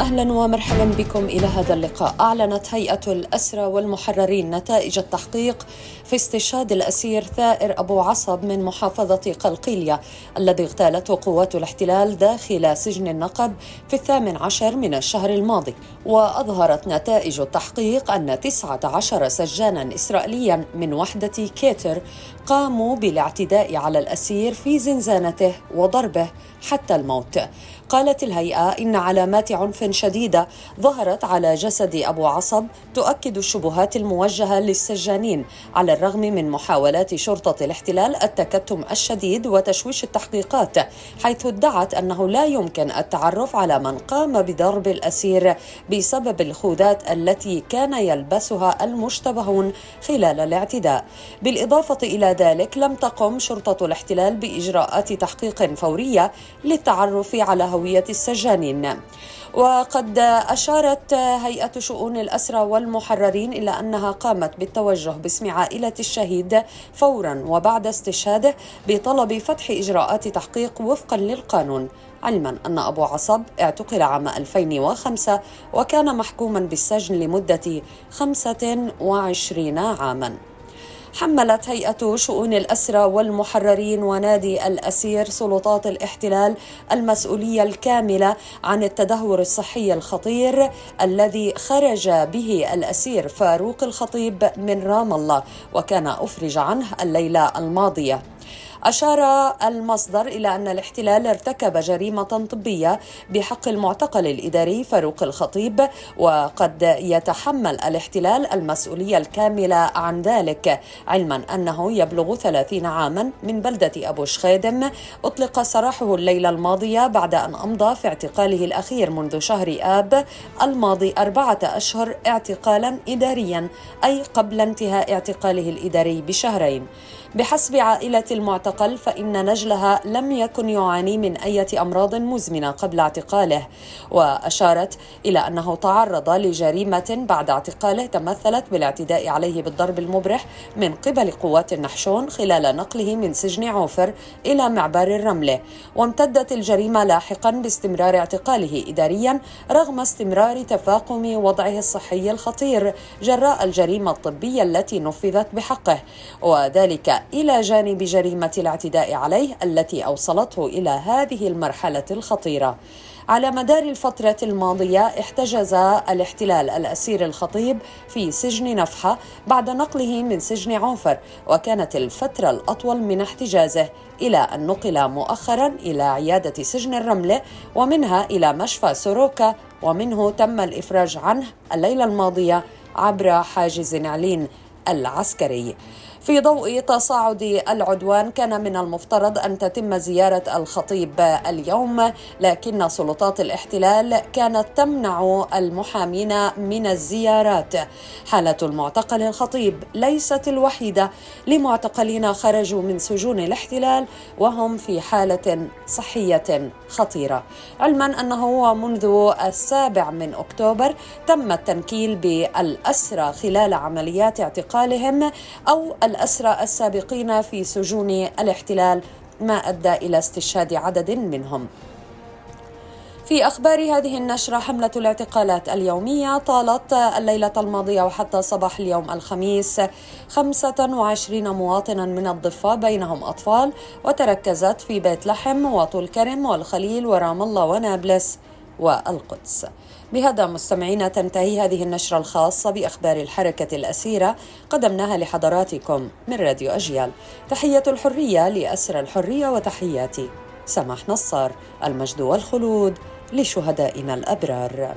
أهلا ومرحبا بكم إلى هذا اللقاء. أعلنت هيئة الأسرى والمحررين نتائج التحقيق في استشهاد الأسير ثائر أبو عصب من محافظة قلقيلية الذي اغتالته قوات الاحتلال داخل سجن النقب في الثامن عشر من الشهر الماضي. وأظهرت نتائج التحقيق أن 19 سجانا اسرائيليا من وحدة كيتر قاموا بالاعتداء على الأسير في زنزانته وضربه حتى الموت. قالت الهيئة إن علامات عنف شديدة ظهرت على جسد أبو عصب تؤكد الشبهات الموجهة للسجانين على الرغم من محاولات شرطة الاحتلال التكتم الشديد وتشويش التحقيقات حيث ادعت أنه لا يمكن التعرف على من قام بضرب الأسير بسبب الخوذات التي كان يلبسها المشتبهون خلال الاعتداء. بالإضافة إلى ذلك لم تقم شرطة الاحتلال بإجراءات تحقيق فورية للتعرف على هوية السجانين. وقد أشارت هيئة شؤون الأسرى والمحررين إلى أنها قامت بالتوجه باسم عائلة الشهيد فورا وبعد استشهاده بطلب فتح إجراءات تحقيق وفقا للقانون علما أن أبو عصب اعتقل عام 2005 وكان محكوما بالسجن لمدة 25 عاما. حملت هيئة شؤون الأسرى والمحررين ونادي الأسير سلطات الاحتلال المسؤولية الكاملة عن التدهور الصحي الخطير الذي خرج به الأسير فاروق الخطيب من رام الله وكان أفرج عنه الليلة الماضية. أشار المصدر إلى أن الاحتلال ارتكب جريمة طبية بحق المعتقل الإداري فاروق الخطيب وقد يتحمل الاحتلال المسؤولية الكاملة عن ذلك علما أنه يبلغ 30 عاما من بلدة أبو شخيدم أطلق سراحه الليلة الماضية بعد أن أمضى في اعتقاله الأخير منذ شهر آب الماضي أربعة أشهر اعتقالا إداريا أي قبل انتهاء اعتقاله الإداري بشهرين. بحسب عائلة المعتقل فإن نجلها لم يكن يعاني من أي أمراض مزمنة قبل اعتقاله وأشارت إلى أنه تعرض لجريمة بعد اعتقاله تمثلت بالاعتداء عليه بالضرب المبرح من قبل قوات النحشون خلال نقله من سجن عوفر إلى معبر الرملة. وامتدت الجريمة لاحقا باستمرار اعتقاله إداريا رغم استمرار تفاقم وضعه الصحي الخطير جراء الجريمة الطبية التي نفذت بحقه. وذلك إلى جانب جريمة الاعتداء عليه التي أوصلته إلى هذه المرحلة الخطيرة. على مدار الفترة الماضية احتجز الاحتلال الأسير الخطيب في سجن نفحة بعد نقله من سجن عوفر وكانت الفترة الأطول من احتجازه إلى أن نقل مؤخرا إلى عيادة سجن الرملة ومنها إلى مشفى سوروكا ومنه تم الإفراج عنه الليلة الماضية عبر حاجز نعلين. العسكري. في ضوء تصاعد العدوان كان من المفترض أن تتم زيارة الخطيب اليوم لكن سلطات الاحتلال كانت تمنع المحامين من الزيارات. حالة المعتقل الخطيب ليست الوحيدة. لمعتقلين خرجوا من سجون الاحتلال وهم في حالة صحية خطيرة. علما أنه منذ السابع من أكتوبر تم التنكيل بالأسرى خلال عمليات اعتقالهم أو الأسرى السابقين في سجون الاحتلال ما أدى إلى استشهاد عدد منهم. في أخبار هذه النشرة حملة الاعتقالات اليومية طالت الليلة الماضية وحتى صباح اليوم الخميس. 25 مواطنا من الضفة بينهم أطفال وتركزت في بيت لحم وطول كرم والخليل ورام الله ونابلس. والقدس. بهذا مستمعينا تنتهي هذه النشرة الخاصة بأخبار الحركة الأسيرة قدمناها لحضراتكم من راديو أجيال. تحية الحرية لأسر الحرية وتحياتي سماح نصار المجد والخلود لشهدائنا الأبرار.